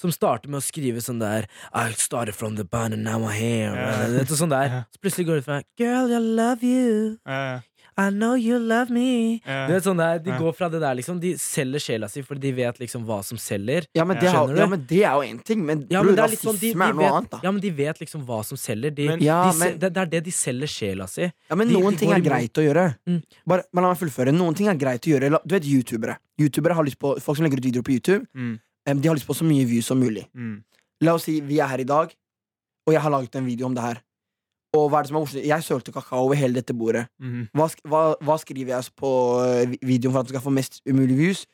Som starter med å skrive sånn der I started from the band and now I'm here. Yeah. Vet sånn der. Så plutselig går det fra Girl, I love you. Yeah. I know you love me. Yeah. Du vet sånn der, De går fra det der, liksom. De selger sjela si for de vet liksom hva som selger. Ja, men det, har, ja, men det er jo én ting, men, Ja, bror, men det er litt sånn, de, rasisme de er noe vet, annet, da. ja, men de vet liksom hva som selger. De, Men- Ja, de, men- det, det er det de selger sjela si. Ja, men de- noen de ting er greit å gjøre. Mm. Bare, men la meg fullføre. Noen ting er greit å gjøre. Du vet youtubere. Youtubere har lyst på, Folk som legger ut videoer på YouTube, Mm. De har lyst på så mye views som mulig. Mm. La oss si vi er her i dag, og jeg har laget en video om det her. Og hva er det som er morsomt? Jeg sølte kakao over hele dette bordet. Mm. Hva, hva, hva skriver jeg på eh, videoen for at den skal få mest umulig views?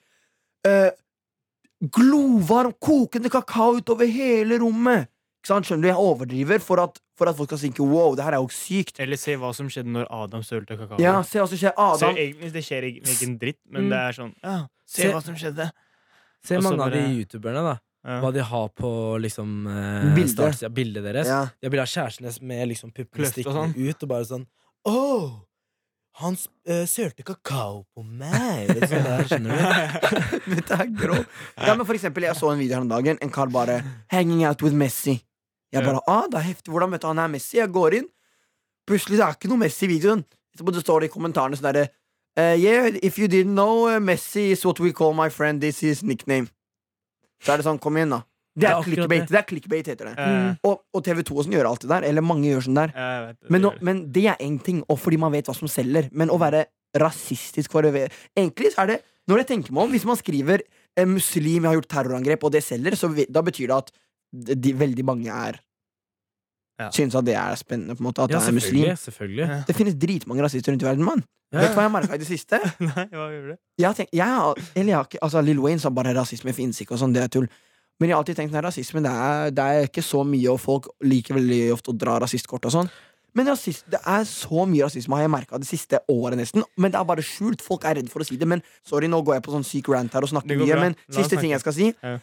Uh, glovarm, kokende kakao utover hele rommet! Skjønner du? Jeg overdriver for at, for at folk skal tenke wow, det her er jo sykt. Eller se hva som skjedde når Adam sølte kakao. Ja, se hva som skjer. Adam. Se, egentlig, det skjer ikke ikke en dritt, men Mm. det er sånn ja, Se Se- hva som skjedde. Se Også mange mange av de youtuberne, da. Ja. Hva de har på liksom eh, Bilde. startsida, bildet deres. ja. De har bilde av kjæresten deres med liksom puppene stikkende sånn. ut, og bare sånn Oh! han uh, sølte kakao på meg! Vet du, det der, skjønner du? det er grov. Ja, men for eksempel, jeg så en video her om dagen. En kar bare 'Hanging out with Messi'. Jeg bare, ah, det er heftig, Hvordan møtte han her Messi? Jeg går inn. Plutselig det er ikke noe Messi i videoen. Så det står det i kommentarene sånn derre eh, Yeah, if you didn't know, uh, Messi is what we call my friend. This is nickname. Så er det sånn, kom igjen, da. Det Det er er clickbait, det. det er clickbait heter det. Ja, Og, og TV2 og sånn gjør det der. Eller mange gjør sånn der. vet det, Men, det gjør men det er én ting, og fordi man vet hva som selger. Men å være rasistisk for å Egentlig så er det Når jeg tenker meg om, hvis man skriver en muslim har gjort terrorangrep, og det selger, så da betyr det at de, veldig mange er Ja. Synes at det er spennende, på en måte. At Ja, det er muslim. selvfølgelig. Ja. Det finnes dritmange rasister rundt i verden, mann. Ja, Vet du hva jeg merka i det siste? Nei, hva gjør du? Jeg har tenkt, jeg eller jeg har ikke, altså Lill Wayne sa bare rasisme finnes ikke, og sånn, det er tull. Men jeg har alltid tenkt at rasisme det er, det er ikke så mye, og folk liker veldig ofte å dra rasistkort og sånn. Men rasist, det er så mye rasisme har jeg merka det siste året, nesten. Men det er bare skjult. Folk er redd for å si det. Men sorry, nå går jeg på sånn syk rant her og snakker mye. Men siste ting jeg skal si, Ja.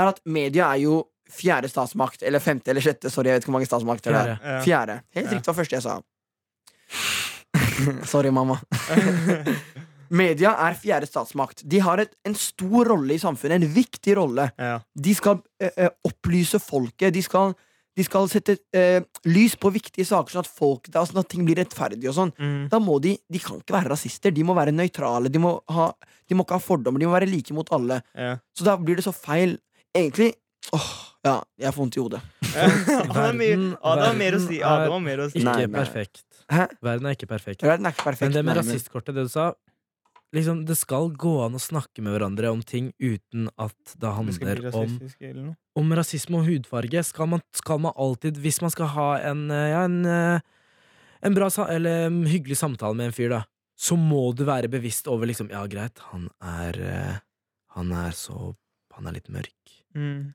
er at media er jo fjerde statsmakt. Eller femte eller sjette. Sorry, jeg vet ikke hvor mange statsmakter det er. Fjerde. Helt riktig var første jeg sa. Sorry, mamma. Media er fjerde statsmakt. De har et, en stor rolle i samfunnet. En viktig rolle. Ja. De skal eh, opplyse folket. De skal, de skal sette eh, lys på viktige saker, sånn at, folk, da, sånn at ting blir rettferdig sånn. Mm. Da må de De kan ikke være rasister. De må være nøytrale. De må, ha, de må ikke ha fordommer. De må være like mot alle. Ja. Så da blir det så feil. Egentlig Åh, ja, jeg får vondt i hodet. Adam har Verden- mer å si. Adam har mer å si. Ikke Nei, nei. perfekt. Hæ? Verden er ikke perfekt. Verden er ikke perfekt. Men det med rasistkortet, det du sa Liksom, Det skal gå an å snakke med hverandre om ting uten at det handler det om, om rasisme og hudfarge. Skal man, skal man alltid, hvis man skal ha en, eh, ja, en, eh, en bra eller en hyggelig samtale med en fyr, da, så må du være bevisst over liksom Ja, greit, han er eh, Han er så Han er litt mørk. Mm.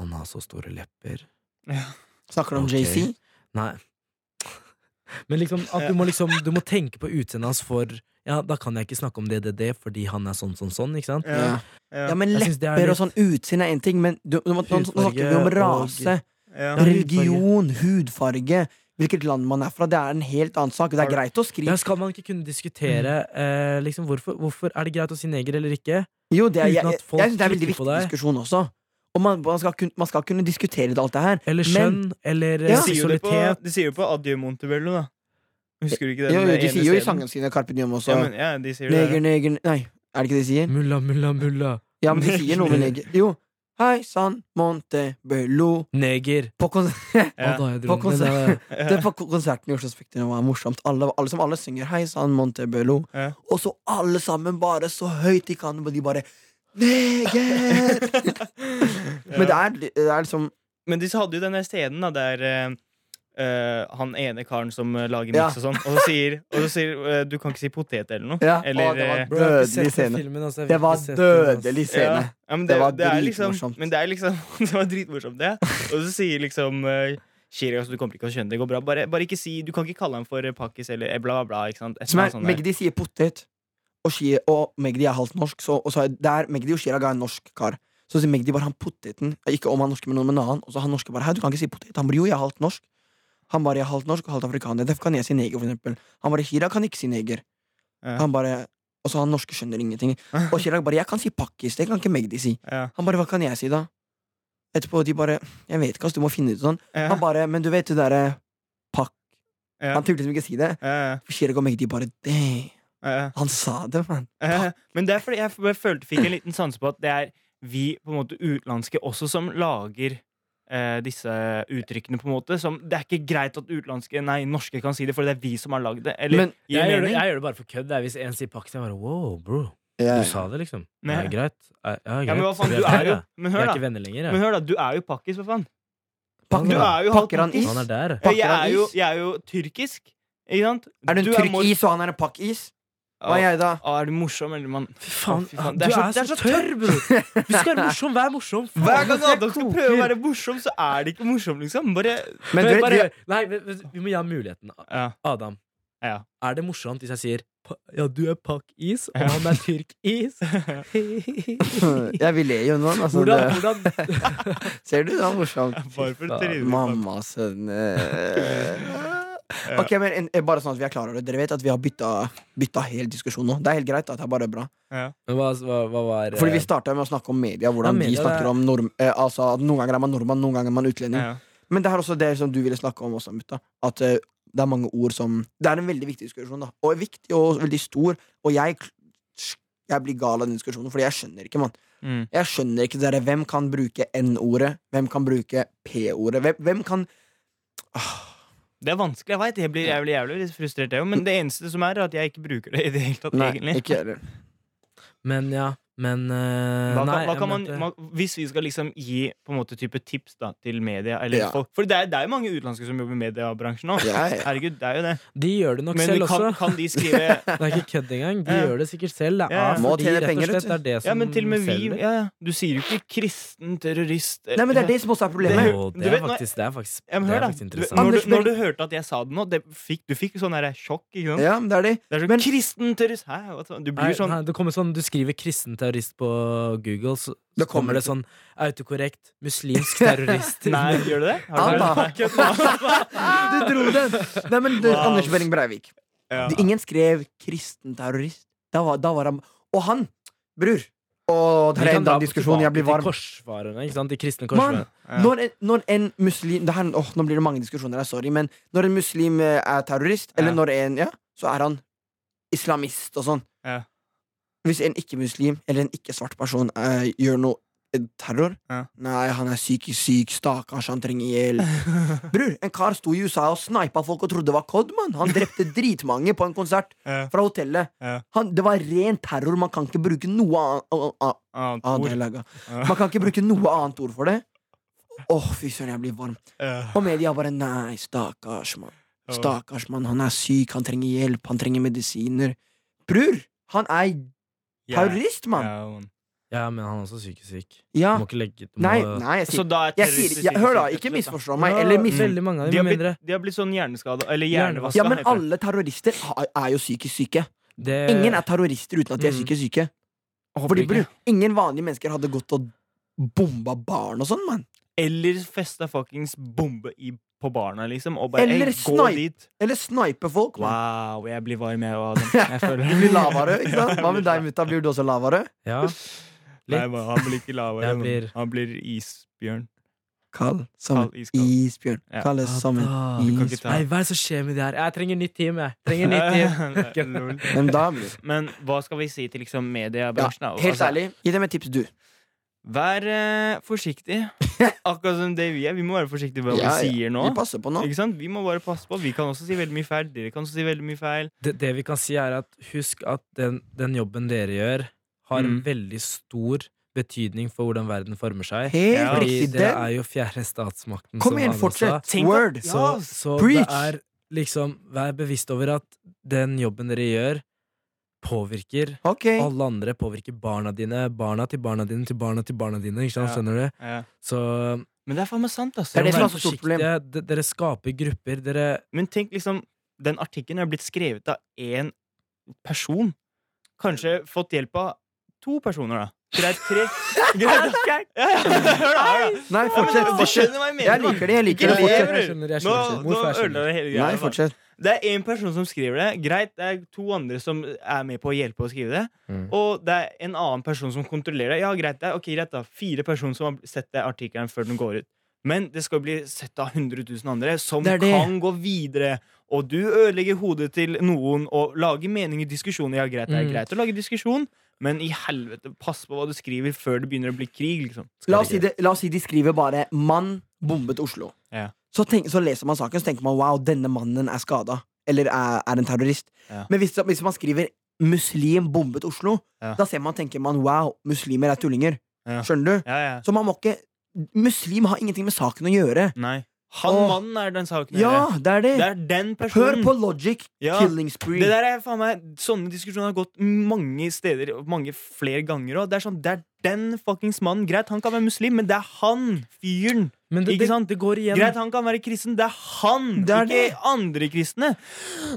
Han har så store lepper. Ja. Snakker du om okay. JC? Nei. Men liksom at du må liksom Du må tenke på utseendet hans for Ja, da kan jeg ikke snakke om det, det, det, fordi han er sånn, sånn, sånn. Ikke sant? Ja. Ja. Ja. men lepper litt... og sånn utseende er én ting, men du, du nå, snakker vi om rase, rase, Ja. religion, hudfarge, hvilket land man er fra. Det er en helt annen sak. Det er greit å skrive Ja, skal man ikke kunne diskutere eh, liksom, hvorfor, hvorfor er det greit å si neger eller ikke? Jo, det er, jeg, jeg, jeg, jeg synes det er en veldig viktig diskusjon også. Og man, man, skal kun, man skal kunne diskutere det, alt det her. Eller skjønn, eller Ja. seksualitet. De sier jo på, på Adjø Montebello, da. Husker du ikke det? Jo, jo, de sier jo i sangene sine Carpe Diem også. Ja, men, ja, de sier det. neger, neger Nei, er det ikke det de sier? Mulla, mulla, mulla. Ja, men de sier noe med neger. Jo. Hei sann, Montebello. Neger. På kon Ja. På på konserten i Oslo Spektrum var morsomt. Alle, alle som alle synger 'Hei sann, Montebello'. Ja. Og så alle sammen bare så høyt de kan, og de bare 'Neger!' Men det er, det er liksom Men de hadde jo den der scenen da, der eh, eh, han ene karen som eh, lager Ja. miks og sånn, og så sier, og så sier eh, du kan ikke si potet eller noe. Ja, eller, å, det var eh, Bro, jeg har ikke Dødelig den scene. filmen, altså. Jeg Det var ikke sett den, altså. dødelig scene. Ja, ja, men det, Det var det er liksom, dritmorsomt. men det er liksom Det var dritmorsomt, det. Og så sier liksom uh, altså, du kommer ikke til å skjønne det, det går bra. Bare, bare ikke si Du kan ikke kalle ham for eh, pakkis eller eh, bla, bla, bla. Ikke sant? Et Som eller er, annet sånt der. Magdi sier potet, og, Shi- og Magdi er halvt norsk. Så, og så er der Magdi og Chirag er en norsk kar. Så sier Magdi bare han poteten. Ikke om han er norsk, men noen med en annen. Og så han norske bare du kan ikke si potet. Han bare jo, jeg er halvt norsk. Han bare jeg er halvt norsk og halvt afrikaner. Derfor kan jeg si neger, for eksempel. Han bare Chirag kan ikke si neger. Ja. Han bare Og så han norske skjønner ingenting. Og Chirag bare jeg kan si pakkis. Det kan ikke Magdi si. Ja. Han bare hva kan jeg si, da? Etterpå de bare Jeg vet ikke, ass, du må finne ut sånn. Ja. Han bare Men du vet det derre pakk Ja. Han turte liksom ikke si det. For Chirag og Magdi bare Damn. Ja, Han sa det, mann. Men det er fordi jeg følte fikk en liten sanse på at det er vi på en måte utenlandske også som lager eh, disse uttrykkene. på en måte som, Det er ikke greit at utenlandske Nei, norske kan si det, for det er vi som har lagd det. Eller Men jeg, Jeg gjør, det, jeg gjør det bare for kødd. Hvis en sier pakkis, jeg bare wow, bro. Yeah. Du sa det, liksom. Nei. Ja, greit. Ja, ja, greit. Ja, men hva faen, du er jo Men hør, er da. lenger. Men hør da, Du er jo pakkis, for faen? Pakker, Du er jo pakker han is? Han er der. Pakker jeg, er jo, jeg er jo tyrkisk. Ikke sant? Er du en tyrk-is, og han er en pakk-is? Hva er jeg, da? Å, er du morsom, eller man Fy faen, Å, fy faen. du er så, tørr, bro! du skal være morsom, vær morsom. Faen, Hver gang Adam skal prøve å være morsom, så er det ikke morsom, liksom. Bare Men Men du bare, vet, Nei, vi, vi må gi ham muligheten. Ja. Adam, Ja. er det morsomt hvis jeg sier ja, du er pakk-is, og Ja. han er tyrk-is? jeg vil le jo nå. Altså, hvordan, det, hvordan ser du, det var morsomt. Bare. Mamma, sønn. Ok, men eh, Bare sånn at vi er klar over det. Dere vet at vi har bytta, bytta helt diskusjon nå. Det er helt greit. at det er bare bra Ja. Men hva, hva, hva var Fordi eh, vi starta med å snakke om media. Hvordan Ja, media, de snakker er- om norm, eh, Altså at Noen ganger er man nordmann, noen ganger er man utlending. Ja. Men det er også det som du ville snakke om også, mutta. At eh, det er mange ord som Det er en veldig viktig diskusjon, da. Og viktig og veldig stor. Og jeg Jeg blir gal av den diskusjonen, Fordi jeg skjønner ikke, mann. Mm. Jeg skjønner ikke det der, Hvem kan bruke N-ordet? Hvem kan bruke P-ordet? Hvem, hvem kan ah, Det er vanskelig, jeg vet Jeg blir, jævlig jævlig frustrert, jeg òg. Men det eneste som er, er at jeg ikke bruker det i det hele tatt, Nei, egentlig. ikke heller. Men ja, Men uh, Hva kan, nei, hva kan man, man, hvis vi skal liksom gi på en måte type tips da, til media eller Ja. folk, For det er, det er jo mange utenlandske som jobber i mediebransjen nå. Ja, ja. Herregud, det er jo det. De gjør det nok Men selv kan, også. kan de skrive Det er ikke kødd engang. De Ja. gjør det sikkert selv. Det er Må fordi rett og slett det er det som Ja, men til og med vi ja, ja. Du sier jo ikke kristen terrorist. Nei, men det er det som også er problemet. Det- det, er faktisk, det er faktisk, men hør er faktisk interessant. når, du, når du hørte at jeg sa det nå, det fikk, du fikk sånn sjokk. Ikke sant? Ja, det er det. Det er sånn Men- kristen terrorist Hæ? Du blir sånn nei, det kommer sånn, Du skriver 'kristen terrorist' på Google, så, så kommer kommer det det sånn autokorrekt 'muslimsk terrorist'. Nei, gjør du det? Har du det? Du dro den! Nei, men du, Wow. Anders Behring Breivik. Ja. Ingen skrev 'kristen terrorist'. Da var, da var han Og han, bror Og det er enda en diskusjon. Jeg blir varm. til korsfarerne, ikke sant? De kristne Man, når, en, når en muslim det her, oh, Nå blir det mange diskusjoner sorry, men når en muslim eh, er terrorist, eller Ja. når en Ja, så er han islamist og sånn. Ja. Hvis en ikke-muslim eller en ikke-svart person eh, gjør noe terror Ja. Nei, han er psykisk syk, stakkars, han trenger hjelp. Bror, en kar sto i USA og snipa folk og trodde det var COD, mann. Han drepte dritmange på en konsert Ja. fra hotellet. Ja. Han, det var ren terror. Man kan ikke bruke noe annet Annet. Man kan ikke bruke noe annet ord for det. Åh, fy søren, jeg blir varm. Og media bare nei, stakkars mann. Stakkars mann, han er syk, han trenger hjelp, han trenger medisiner. Bror, han er terrorist, mann. Ja, man. Ja, men han er også psykisk syk. Ja. Du må ikke legge du må, Nei, nei, jeg Så sier da er jeg sier, ja, Hør, da, ikke misforstå meg. Ja, Eller mis, Veldig mange av De har, blitt, de har blitt sånn hjerneskada. Eller Hjernevaska, ja, men heter alle terrorister er, jo psykisk syke. det, Ingen er terrorister uten at de er psykisk syke. Mm. Fordi, ingen vanlige mennesker hadde gått og bomba barn og sånn, mann. Eller festa fuckings bombe i, på barna, liksom. Og bare Eller «Ei, gå dit. Eller snipe folk. Man. Wow, jeg blir varm, jeg òg. Du blir lavere, ikke sant? Hva med deg, mutta? Blir du også lavere? Ja, Nei, man, han blir ikke lavere. Blir- Han blir isbjørn. Kald som en isbjørn. Ja. Kalles som en ta- Nei, hva er det som skjer med det her? Jeg trenger nytt team, jeg. Trenger nytt team. Men da Men hva skal vi si til liksom mediebransjen? Ja, Helt Altså, ærlig, gi dem et tips, du. Vær eh, forsiktig. Akkurat som det vi er. Vi må være forsiktige med hva Ja, vi ja. sier nå. Vi passer på nå. Ikke sant? Vi må bare passe på. Vi kan også si veldig mye feil. Dere kan også si veldig mye feil. Det, det vi kan si, er at husk at den, den jobben dere gjør, har en Mm. veldig stor betydning for hvordan verden former seg. Helt Ja. Fordi riktig. det Den. er jo fjerde statsmakten, Kom som igjen, Anders fortsett. Tenk Word. Så, Ja, så preach. det er liksom Vær bevisst over at den jobben dere gjør, påvirker okay. alle andre. Påvirker barna dine, barna til barna dine, til barna til barna dine. Ikke sant? Ja. Skjønner du? Ja. Så Men det er faen meg sant, altså. Det er det som er så stort problem. Dere skaper grupper. Dere Men tenk liksom Den artikkelen er blitt skrevet av én person. Kanskje fått hjelp av to personer, da. Greit, tre. Greit, greit. Ja, ja. Hør da, hør da. Nei, fortsett. du fortsett. skjønner hva jeg mener. Jeg liker det. jeg liker det Fortsett. Jeg skjønner, jeg Nå, skjønner. nå Hvorfor jeg ødela det hele greia. Nei, fortsett. Det er én person som skriver det. Greit, det er to andre som er med på å hjelpe å skrive det. Mm. Og det er en annen person som kontrollerer det. Ja, greit, det er ok, greit da Fire personer som har sett det artikkelen før den går ut. Men det skal bli sett av 100 000 andre som Det er det. kan gå videre. Og du ødelegger hodet til noen og lager mening i diskusjonen. Ja, greit, det er Mm. greit å lage diskusjon, men i helvete, pass på hva du skriver før det begynner å bli krig. liksom La oss, si det, la oss si de skriver bare 'mann bombet Oslo'. Ja. Så, tenk, så leser man saken så tenker man 'wow, denne mannen er skada'. Eller er, er en terrorist. Ja. Men hvis, hvis man skriver 'muslim bombet Oslo', Ja. da ser man, tenker man 'wow, muslimer er tullinger'. Skjønner du? Ja, ja. Så man må ikke Muslim har ingenting med saken å gjøre. Nei. Han Åh. mannen er den saken. Ja, det er det. Det er den Hør på Logic. Ja. Killing spree. Det der er faen meg Sånne diskusjoner har gått mange steder mange flere ganger. òg. det er sånn, det er den fuckings mannen. Greit, han kan være muslim, men det er han fyren. Men det, Ikke det, sant? det går igjen. Greit, han kan være kristen. Det er han, Det er ikke det. andre kristne.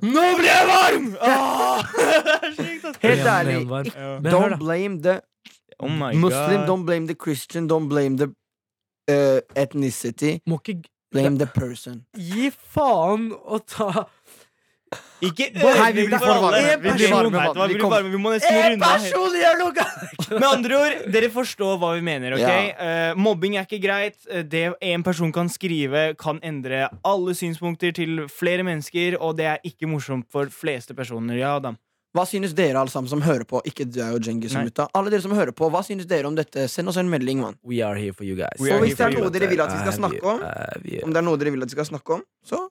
Nå blir jeg varm! Sykt. Helt ærlig. igjen varm. Ja. Don't blame the Oh my Muslim, God. don't blame the Christian, don't blame the uh, ethnicity. Må ikke Blame the person. gi faen å ta Ikke Hei, vi ødelegg blir for varme. Vi blir varme, vi blir varme. Vi må nesten runde av. Med andre ord, dere forstår hva vi mener. ok? Ja. Uh, mobbing er ikke greit. Eh, Det en person kan skrive, kan endre alle synspunkter til flere mennesker, og det er ikke morsomt for fleste personer. Ja da. Hva synes dere alle sammen som hører på? Ikke du og Djengis og mutta. Alle dere som hører på, hva synes dere om dette? Send oss en melding, mann. We are here for you guys. We Og hvis det er noe dere vil at vi skal snakke om, om det er noe dere vil at vi skal snakke om, så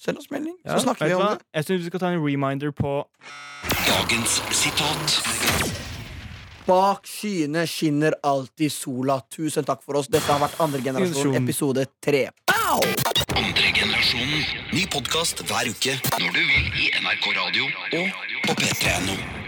send oss melding. Ja, Så snakker vi om det. Jeg syns vi skal ta en reminder på Dagens sitat. Bak skyene skinner alltid sola. Tusen takk for oss. Dette har vært andre generasjon, episode tre. Andre generasjonen. Ny podkast hver uke når du vil i NRK Radio og på p3.no.